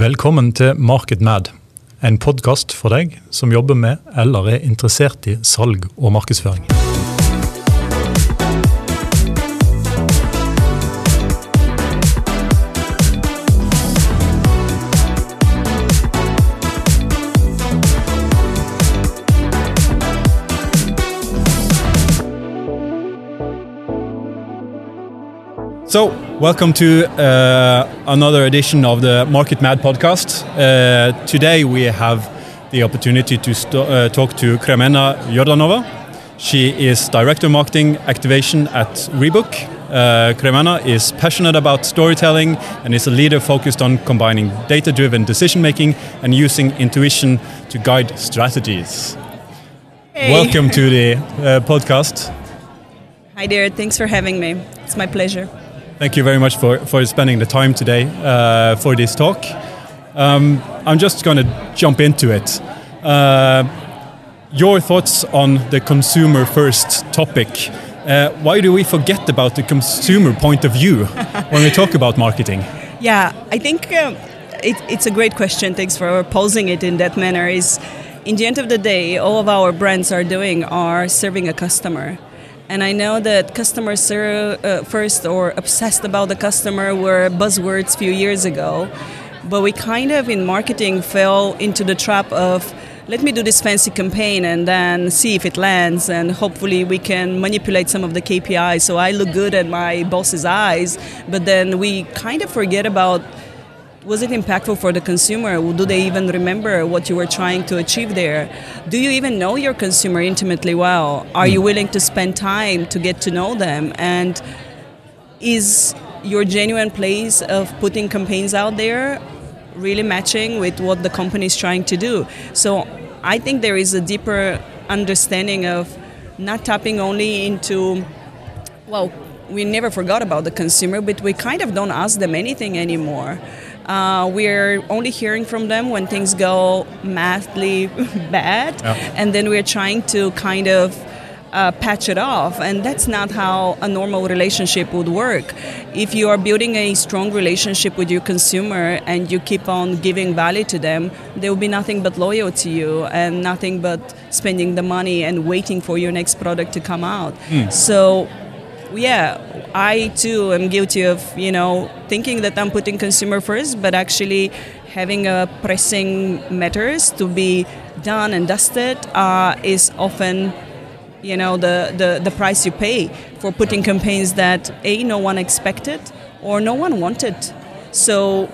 Velkommen til MarketMad, en podkast for deg som jobber med eller er interessert i salg og markedsføring. So, welcome to uh, another edition of the Market Mad podcast. Uh, today we have the opportunity to uh, talk to Kremena Yordanova. She is Director of Marketing Activation at Reebok. Uh, Kremena is passionate about storytelling and is a leader focused on combining data driven decision making and using intuition to guide strategies. Hey. Welcome to the uh, podcast. Hi there, thanks for having me. It's my pleasure. Thank you very much for, for spending the time today uh, for this talk. Um, I'm just going to jump into it. Uh, your thoughts on the consumer first topic. Uh, why do we forget about the consumer point of view when we talk about marketing? Yeah, I think um, it, it's a great question. Thanks for posing it in that manner. Is in the end of the day, all of our brands are doing are serving a customer. And I know that customers are uh, first or obsessed about the customer were buzzwords a few years ago. But we kind of in marketing fell into the trap of let me do this fancy campaign and then see if it lands and hopefully we can manipulate some of the KPIs so I look good at my boss's eyes. But then we kind of forget about was it impactful for the consumer? Do they even remember what you were trying to achieve there? Do you even know your consumer intimately well? Are you hmm. willing to spend time to get to know them? And is your genuine place of putting campaigns out there really matching with what the company is trying to do? So I think there is a deeper understanding of not tapping only into, well, we never forgot about the consumer, but we kind of don't ask them anything anymore. Uh, we're only hearing from them when things go madly bad, Yeah. and then we're trying to kind of uh, patch it off. And that's not how a normal relationship would work. If you are building a strong relationship with your consumer and you keep on giving value to them, they will be nothing but loyal to you and nothing but spending the money and waiting for your next product to come out. So yeah, I too am guilty of you know thinking that I'm putting consumer first, but actually having a pressing matters to be done and dusted uh, is often you know the, the the price you pay for putting campaigns that a no one expected or no one wanted. So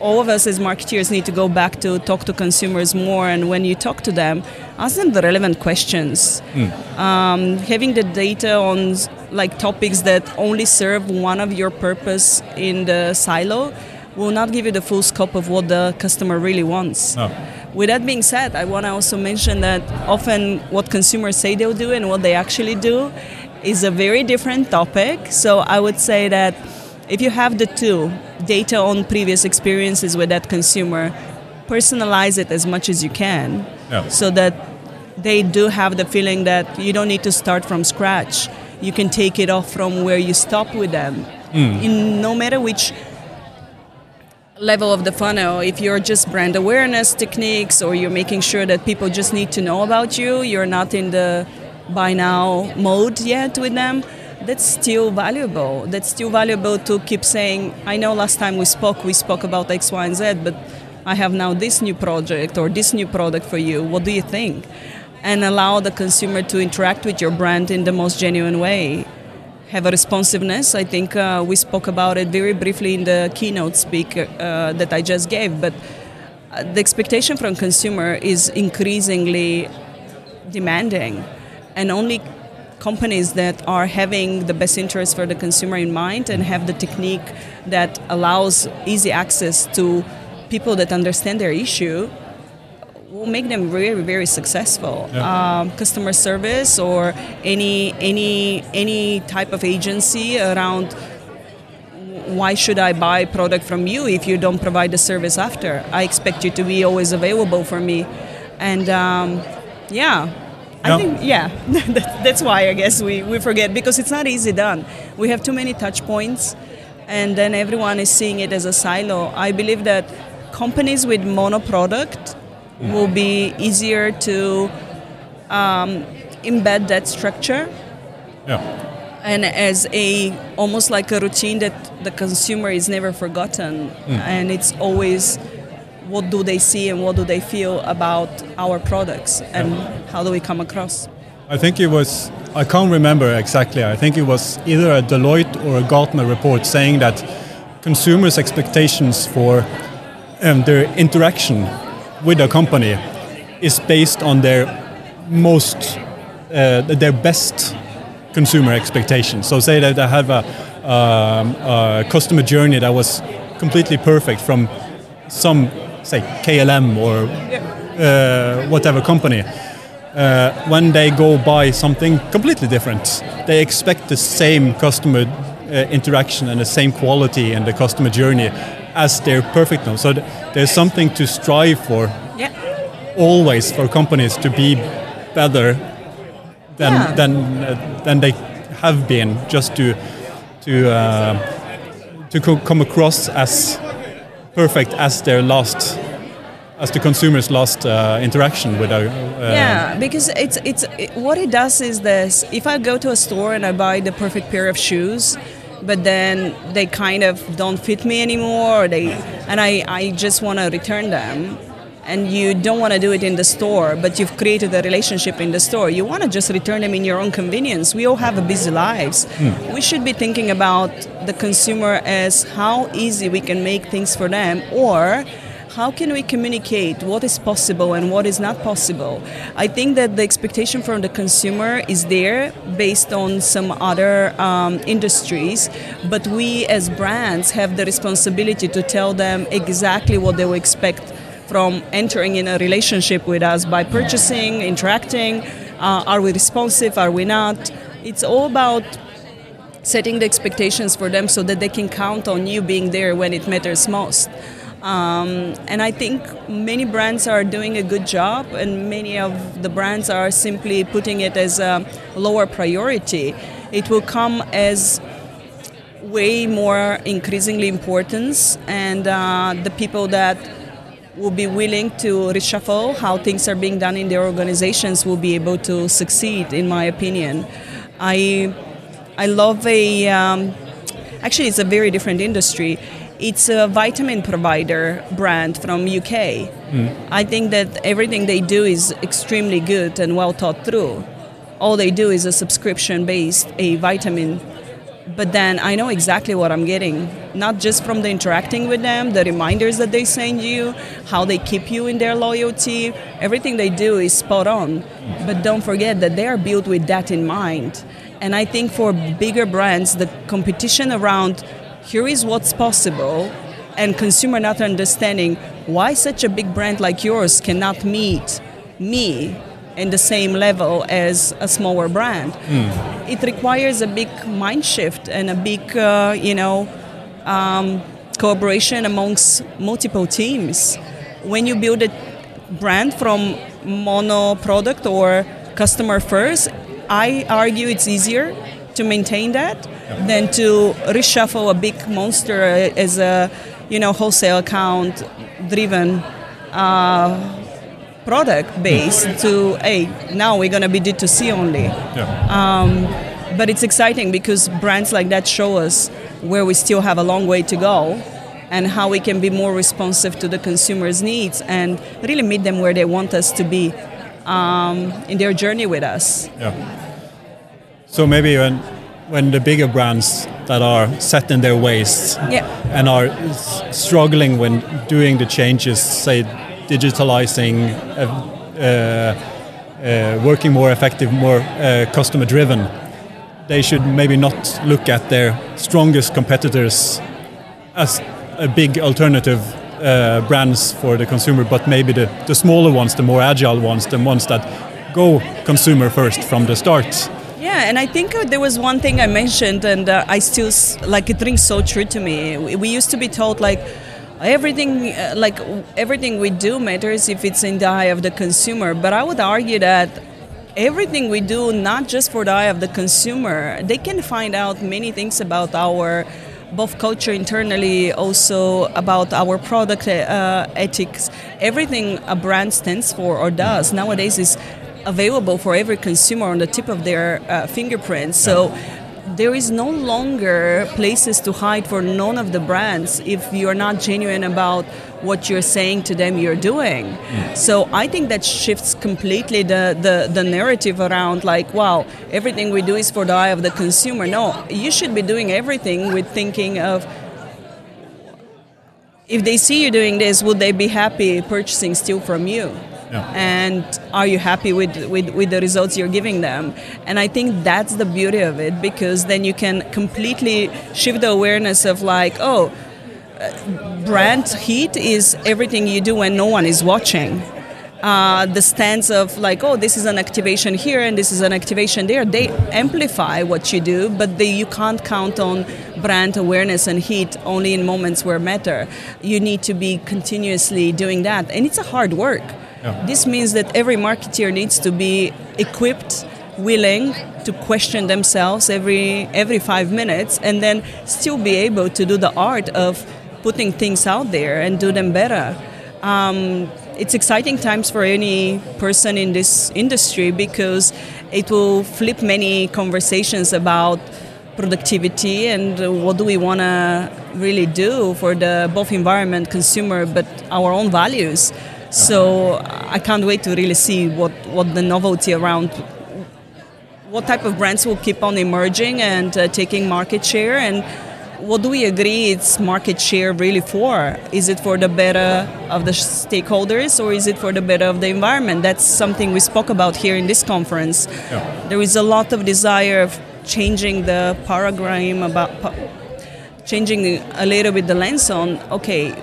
all of us as marketeers need to go back to talk to consumers more and when you talk to them ask them the relevant questions um, having the data on like topics that only serve one of your purpose in the silo will not give you the full scope of what the customer really wants. Oh. with that being said i want to also mention that often what consumers say they'll do and what they actually do is a very different topic. So i would say that if you have the two data on previous experiences with that consumer personalize it as much as you can so that they do have the feeling that you don't need to start from scratch you can take it off from where you stop with them. Hmm. In no matter which level of the funnel if you're just brand awareness techniques or you're making sure that people just need to know about you you're not in the buy now mode yet with them that's still valuable. That's still valuable to keep saying i know last time we spoke we spoke about x y and z but i have now this new project or this new product for you. What do you think and allow the consumer to interact with your brand in the most genuine way have a responsiveness. I think uh, we spoke about it very briefly in the keynote speak uh, that I just gave, but uh, the expectation from consumer is increasingly demanding, and only companies that are having the best interest for the consumer in mind and have the technique that allows easy access to people that understand their issue will make them very very successful um, customer service or any any any type of agency around why should I buy product from you if you don't provide the service after? I expect you to be always available for me, and um, yeah, I Yeah. think yeah, that's why I guess we, we forget because it's not easy done. We have too many touch points, and then everyone is seeing it as a silo. I believe that companies with mono product will be easier to um, embed that structure. Yeah. and as a almost like a routine that the consumer is never forgotten. And it's always what do they see and what do they feel about our products and how do we come across? I think it was, I can't remember exactly, I think it was either a Deloitte or a Gartner report saying that consumers' expectations for um, their interaction with a company is based on their most, uh, their best consumer expectations. So say that they have a, um, a customer journey that was completely perfect from some, say, KLM or uh, whatever company uh, when they go buy something completely different. They expect the same customer uh, interaction and the same quality and the customer journey as their perfect. So th- there's something to strive for yeah always for companies to be better than Yeah. than uh, than they have been, just to to uh, to co- come across as perfect as their last as the consumer's last uh, interaction with a uh, yeah because it's it's it, what it does is this if i go to a store and i buy the perfect pair of shoes but then they kind of don't fit me anymore or they and i i just want to return them. And you don't want to do it in the store but you've created a relationship in the store. You want to just return them in your own convenience. We all have a busy lives. Hmm. We should be thinking about the consumer as how easy we can make things for them or how can we communicate what is possible and what is not possible? I think that the expectation from the consumer is there based on some other um, industries, but we as brands have the responsibility to tell them exactly what they will expect from entering in a relationship with us by purchasing, interacting. Uh, are we responsive? Are we not? It's all about setting the expectations for them so that they can count on you being there when it matters most. Um, and I think many brands are doing a good job, and many of the brands are simply putting it as a lower priority. It will come as way more increasingly importance, and uh, the people that will be willing to reshuffle how things are being done in their organizations will be able to succeed, in my opinion. I, I love a, um, actually, it's a very different industry. It's a vitamin provider brand from UK. Hmm. I think that everything they do is extremely good and well thought through. All they do is a subscription based, a vitamin but then I know exactly what I'm getting, not just from the interacting with them, the reminders that they send you, how they keep you in their loyalty. Everything they do is spot on. But don't forget that they are built with that in mind. And I think for bigger brands, the competition around here is what's possible and consumer not understanding why such a big brand like yours cannot meet me in the same level as a smaller brand. It requires a big mind shift and a big, uh, you know, um, cooperation amongst multiple teams. When you build a brand from mono product or customer first, I argue it's easier to maintain that than to reshuffle a big monster as a, you know, wholesale account driven uh, product base to hey now we're going to be D2C only. yeah. But it's exciting because brands like that show us where we still have a long way to go and how we can be more responsive to the consumer's needs and really meet them where they want us to be um, in their journey with us. Yeah. So maybe when when the bigger brands that are set in their ways Yeah. and are struggling when doing the changes, say digitalizing, uh, uh, uh, working more effective, more uh, customer driven, they should maybe not look at their strongest competitors as a big alternative uh, brands for the consumer, but maybe the, the smaller ones, the more agile ones, the ones that go consumer first from the start. Yeah, and I think uh, there was one thing I mentioned, and uh, I still like it rings so true to me. We, used to be told like everything, uh, like everything we do matters if it's in the eye of the consumer. But I would argue that everything we do, not just for the eye of the consumer, they can find out many things about our both culture internally, also about our product uh, ethics. Everything a brand stands for or does nowadays is available for every consumer on the tip of their uh, fingerprints. So there is no longer places to hide for none of the brands if you're not genuine about what you're saying to them you're doing. Mm. So I think that shifts completely the, the, the narrative around like, wow, everything we do is for the eye of the consumer. No, you should be doing everything with thinking of if they see you doing this, would they be happy purchasing still from you? Yeah. And are you happy with, with, with the results you're giving them? And I think that's the beauty of it because then you can completely shift the awareness of like, oh, uh, brand heat is everything you do when no one is watching. Uh, the stance of like, oh, this is an activation here and this is an activation there. They amplify what you do, but they, you can't count on brand awareness and heat only in moments where matter. You need to be continuously doing that, and it's a hard work. This means that every marketeer needs to be equipped, willing to question themselves every every five minutes, and then still be able to do the art of putting things out there and do them better. Um, it's exciting times for any person in this industry because it will flip many conversations about productivity and what do we want to really do for the both environment consumer but our own values so I can't wait to really see what, what the novelty around what type of brands will keep on emerging and uh, taking market share and what do we agree it's market share really for? Is it for the better of the stakeholders or is it for the better of the environment? That's something we spoke about here in this conference. Yeah. There is a lot of desire of changing the paradigm about changing a little bit the lens on okay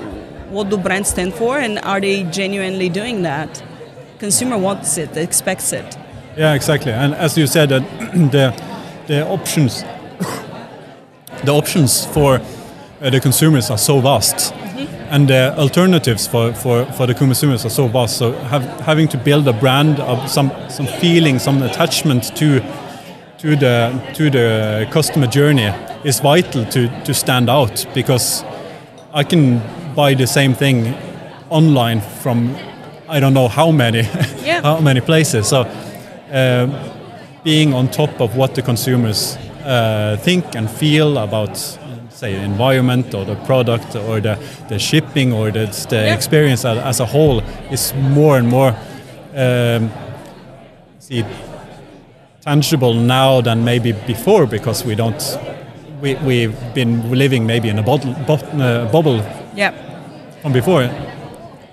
what do brands stand for and are they genuinely doing that? Consumer wants it expects it. Yeah exactly. And as you said uh, the the options the options for uh, the consumers are so vast. Mm-hmm. and the alternatives for, for, for the consumers are so vast. So have, having to build a brand of some some feeling some attachment to to the to the customer journey is vital to to stand out because I can buy the same thing online from I don't know how many yeah. how many places. So uh, being on top of what the consumers uh, think and feel about say environment or the product or the, the shipping or the, the yeah. experience as, a whole is more and more um, see tangible now than maybe before because we don't we, we've been living maybe in a bottle, uh, bubble yeah. from before.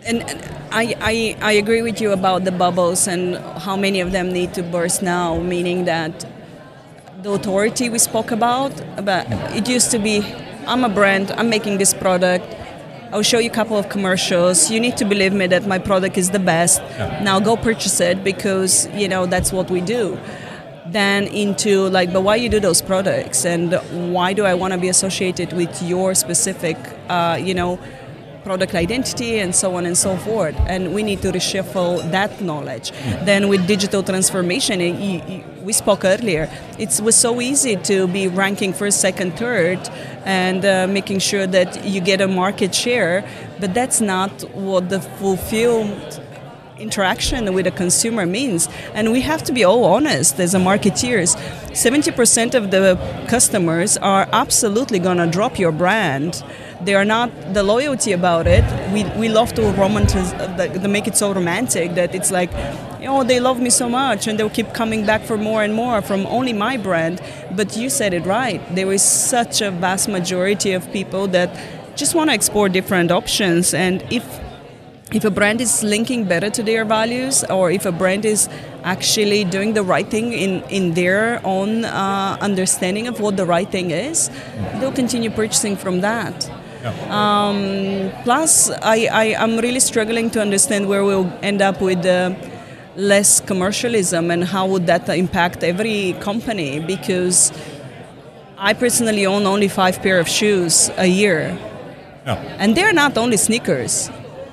And, I, I, I agree with you about the bubbles and how many of them need to burst now, meaning that the authority we spoke about, about it used to be I'm a brand, I'm making this product, I'll show you a couple of commercials. You need to believe me that my product is the best. Yeah. Now go purchase it because you know that's what we do then into like but why you do those products? And why do i want to be associated with your specific uh, you know product identity and so on and so forth? And we need to reshuffle that knowledge. Mm. then with digital transformation it, we spoke earlier it was so easy to be ranking first second third and uh, making sure that you get a market share but that's not what the fulfilled interaction with a consumer means. And we have to be all honest as a marketeers. 70% of the customers are absolutely going to drop your brand. They are not the loyalty about it. We, we love to romanticize, the, make it so romantic that it's like, oh, they love me so much and they'll keep coming back for more and more from only my brand. But you said it right. There is such a vast majority of people that just want to explore different options. And if if a brand is linking better to their values or if a brand is actually doing the right thing in, in their own uh, understanding of what the right thing is, they'll continue purchasing from that. Yeah. Um, plus, I, I, am really struggling to understand where we'll end up with uh, less commercialism and how would that impact every company because I personally own only five pair of shoes a year. Yeah. And they're not only sneakers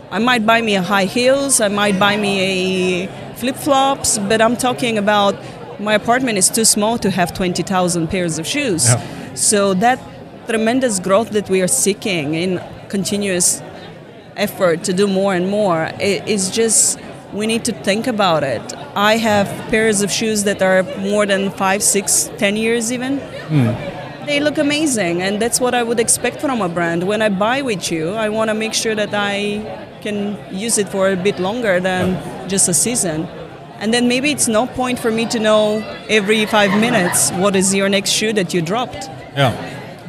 I might buy me a high heels, I might buy me a flip flops, but I'm talking about my apartment is too small to have 20,000 pairs of shoes. Yeah. So that tremendous growth that we are seeking in continuous effort to do more and more, it is just we need to think about it. I have pairs of shoes that are more than five, six, ten years even. Hmm. They look amazing, and that's what I would expect from a brand. When I buy with you, I want to make sure that I can use it for a bit longer than just a season. And then maybe it's no point for me to know every five minutes what is your next shoe that you dropped. Yeah.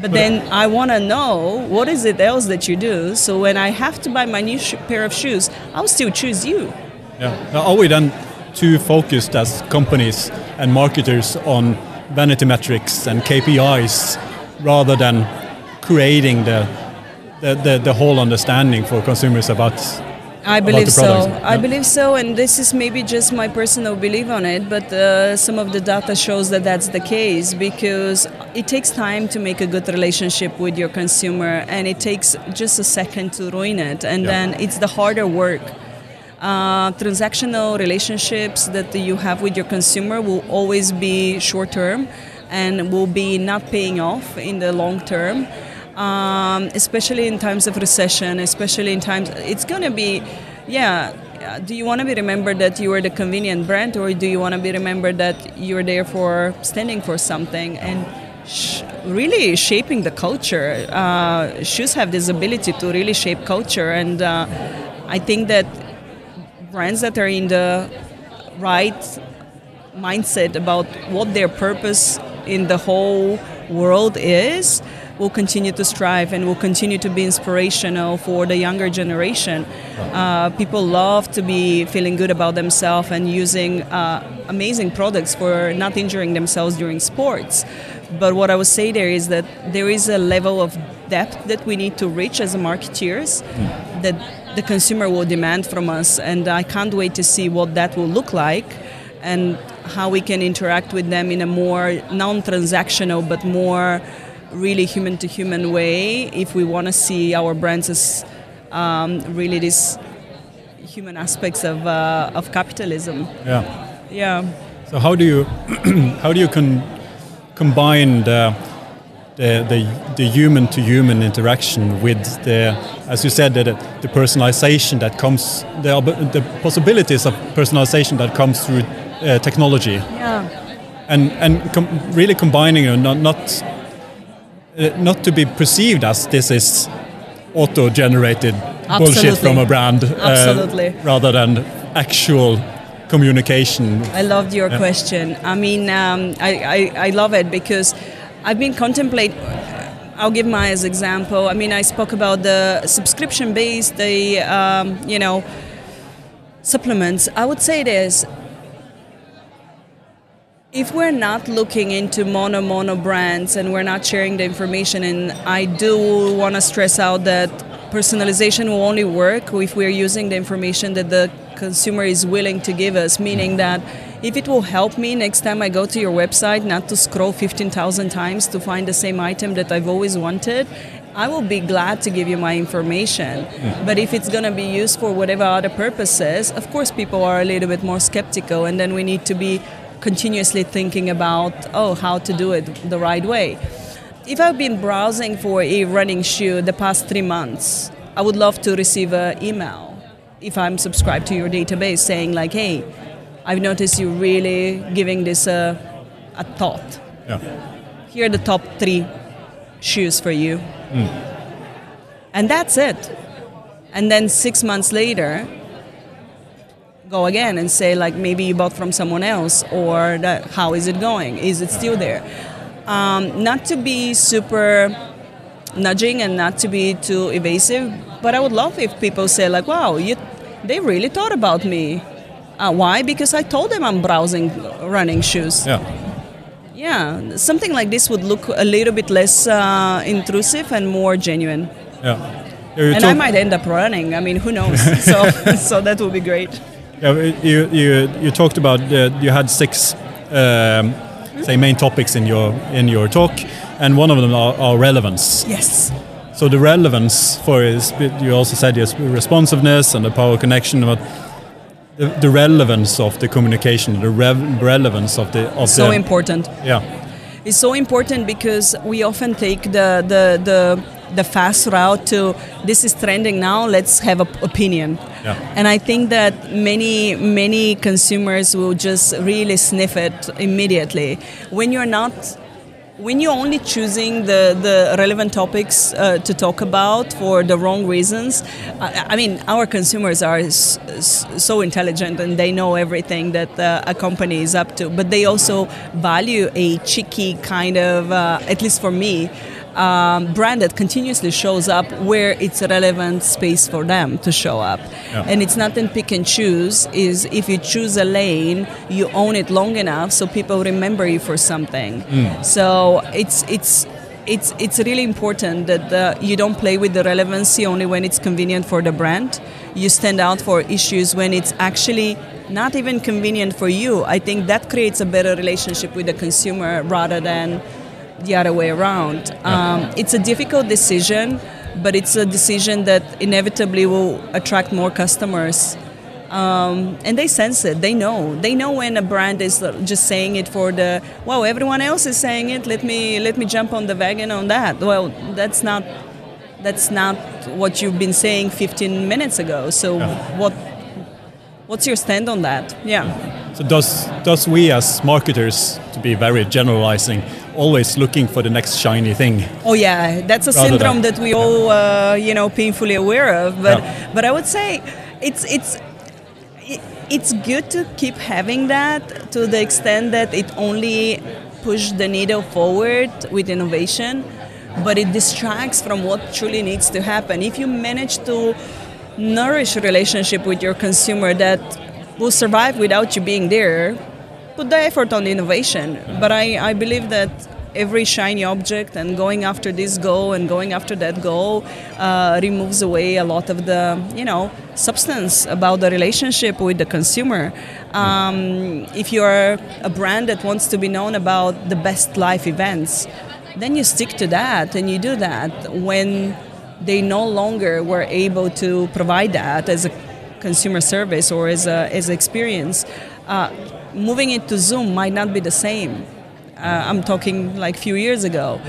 But then I want to know what is it else that you do. So when I have to buy my new sh- pair of shoes, I'll still choose you. Yeah. Now, Are we then too focused as companies and marketers on vanity metrics and KPIs rather than creating the the, the, the whole understanding for consumers about I believe so. products? I Yeah. believe so, and this is maybe just my personal belief on it, but uh, some of the data shows that that's the case because it takes time to make a good relationship with your consumer, and it takes just a second to ruin it, and Yeah. then it's the harder work. Uh, transactional relationships that you have with your consumer will always be short term and will be not paying off in the long term um, especially in times of recession, especially in times, it's going to be, yeah. Do you want to be remembered that you were the convenient brand, or do you want to be remembered that you're there for standing for something and sh- really shaping the culture? Uh, shoes have this ability to really shape culture, and uh, I think that brands that are in the right mindset about what their purpose in the whole world is will continue to strive and will continue to be inspirational for the younger generation. Uh, people love to be feeling good about themselves and using uh, amazing products for not injuring themselves during sports. But what I would say there is that there is a level of depth that we need to reach as marketeers that the consumer will demand from us, and I can't wait to see what that will look like and how we can interact with them in a more non-transactional but more really human-to-human way if we want to see our brands as um, really these human aspects of, uh, of capitalism. yeah. Yeah. So how do you how do you con- combine the the, the, the human to human interaction with the, as you said, the, the personalization that comes, the, the possibilities of personalization that comes through uh, technology, Yeah. and and com- really combining it, not not uh, not to be perceived as this is auto-generated bullshit from a brand, uh, rather than actual communication. I loved your Yeah. question. I mean, um, I, I, I love it because I've been contemplate. I'll give my as example. I mean, I spoke about the subscription based, the um, you know supplements. I would say this: if we're not looking into mono mono brands and we're not sharing the information, and I do want to stress out that personalization will only work if we're using the information that the consumer is willing to give us, meaning that if it will help me next time I go to your website not to scroll 15,000 times to find the same item that I've always wanted, I will be glad to give you my information. But if it's going to be used for whatever other purposes, of course, people are a little bit more skeptical, and then we need to be continuously thinking about oh how to do it the right way. If i've been browsing for a running shoe the past three months i would love to receive an email if i'm subscribed to your database saying like hey i've noticed you really giving this a, a thought. Yeah. here are the top three shoes for you. Hmm. And that's it. And then six months later go again and say like maybe you bought from someone else or that, how is it going? Is it still there? Um, not to be super nudging and not to be too evasive but i would love if people say like wow you, they really thought about me. Uh, why? Because i told them i'm browsing running shoes. Yeah. yeah something like this would look a little bit less uh, intrusive and more genuine. Yeah. And i might end up running i mean who knows? So so that would be great Yeah, you, you, you talked about uh, you had six um, say main topics in your in your talk, and one of them are, are relevance. yes. So the relevance for is you also said yes responsiveness and the power connection, but the, the relevance of the communication, the relevance of the of so the important. Yeah. It's so important because we often take the the the the fast route to this is trending now let's have an opinion Yeah. and i think that many many consumers will just really sniff it immediately when you're not when you're only choosing the, the relevant topics uh, to talk about for the wrong reasons, I, I mean, our consumers are s- s- so intelligent and they know everything that uh, a company is up to, but they also value a cheeky kind of, uh, at least for me, um, brand that continuously shows up where it's a relevant space for them to show up. Yeah. And it's not in pick and choose, is if you choose a lane, you own it long enough so people remember you for something. So it's it's it's it's really important that uh, you don't play with the relevancy only when it's convenient for the brand. You stand out for issues when it's actually not even convenient for you. I think that creates a better relationship with the consumer rather than the other way around. Um, it's a difficult decision, but it's a decision that inevitably will attract more customers. Um, and they sense it. They know. They know when a brand is just saying it for the wow. Everyone else is saying it. Let me let me jump on the wagon on that. Well, that's not that's not what you've been saying 15 minutes ago. So what what's your stand on that? Yeah. So does does we as marketers, to be very generalizing, always looking for the next shiny thing? Oh yeah, that's a syndrome than- that we all uh, you know painfully aware of. But Yeah. but I would say it's it's it's good to keep having that to the extent that it only pushes the needle forward with innovation, but it distracts from what truly needs to happen. If you manage to nourish a relationship with your consumer that will survive without you being there, put the effort on innovation. But I, I believe that every shiny object and going after this goal and going after that goal uh, removes away a lot of the you know substance about the relationship with the consumer. Um, if you are a brand that wants to be known about the best life events, then you stick to that and you do that when they no longer were able to provide that as a consumer service or as a as experience. Uh, moving it to Zoom might not be the same. Uh, I'm talking like a few years ago.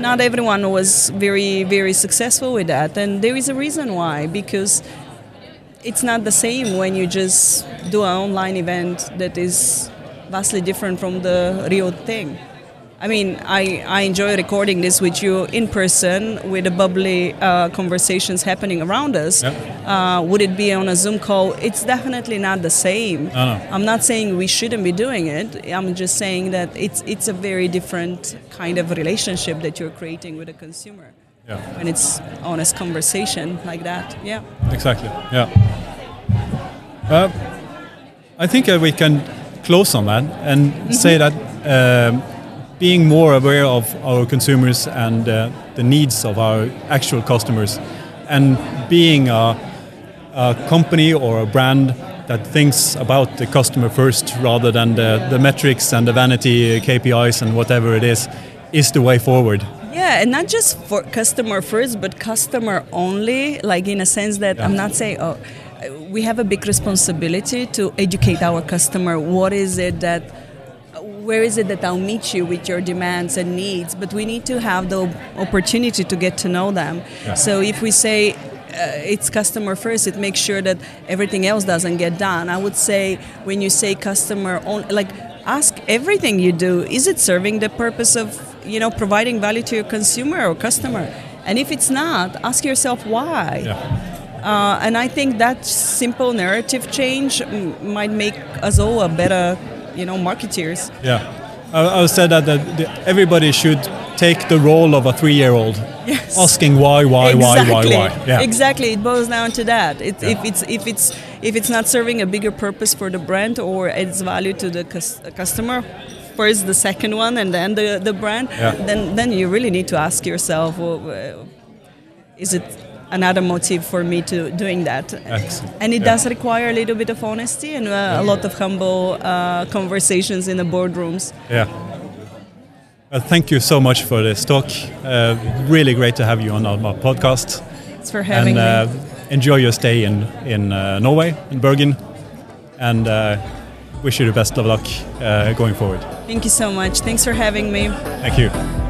Not everyone was very very successful with that, and there is a reason why because it's not the same when you just do an online event that is vastly different from the real thing. I mean, I, I enjoy recording this with you in person with the bubbly uh, conversations happening around us. Uh, would it be on a Zoom call? It's definitely not the same. No, no. I'm not saying we shouldn't be doing it. I'm just saying that it's, it's a very different kind of relationship that you're creating with a consumer Yeah, when it's honest conversation like that. Yeah. exactly. Yeah. Uh, I think uh, we can close on that and say that um, being more aware of our consumers and uh, the needs of our actual customers, and being a, a company or a brand that thinks about the customer first rather than the, the metrics and the vanity KPIs and whatever it is, is the way forward. Yeah, and not just for customer first, but customer only. Like in a sense that I'm not saying, oh, we have a big responsibility to educate our customer. What is it that, where is it that I'll meet you with your demands and needs? But we need to have the opportunity to get to know them. Yeah. So if we say uh, it's customer first, it makes sure that everything else doesn't get done. I would say when you say customer only, like ask everything you do, is it serving the purpose of you know providing value to your consumer or customer? And if it's not, ask yourself why. Yeah. Uh, and I think that simple narrative change mm, might make us all a better, you know, marketeers. Yeah, I, I said that, that the, everybody should take the role of a three-year-old, Yes. asking why, why, why, why, exactly. why. Yeah, Exactly. It boils down to that. It, Yeah. If it's if it's if it's not serving a bigger purpose for the brand or adds value to the cus- customer, first the second one and then the, the brand, Yeah. then then you really need to ask yourself, well, uh, is it another motive for me to doing that? Excellent. And it Yeah. does require a little bit of honesty and uh, a lot of humble uh, conversations in the boardrooms. yeah. Well, thank you so much for this talk. Uh, really great to have you on our podcast. Thanks for having and uh, me. enjoy your stay in in uh, Norway, in Bergen, and uh, wish you the best of luck uh, going forward. Thank you so much. Thanks for having me. Thank you.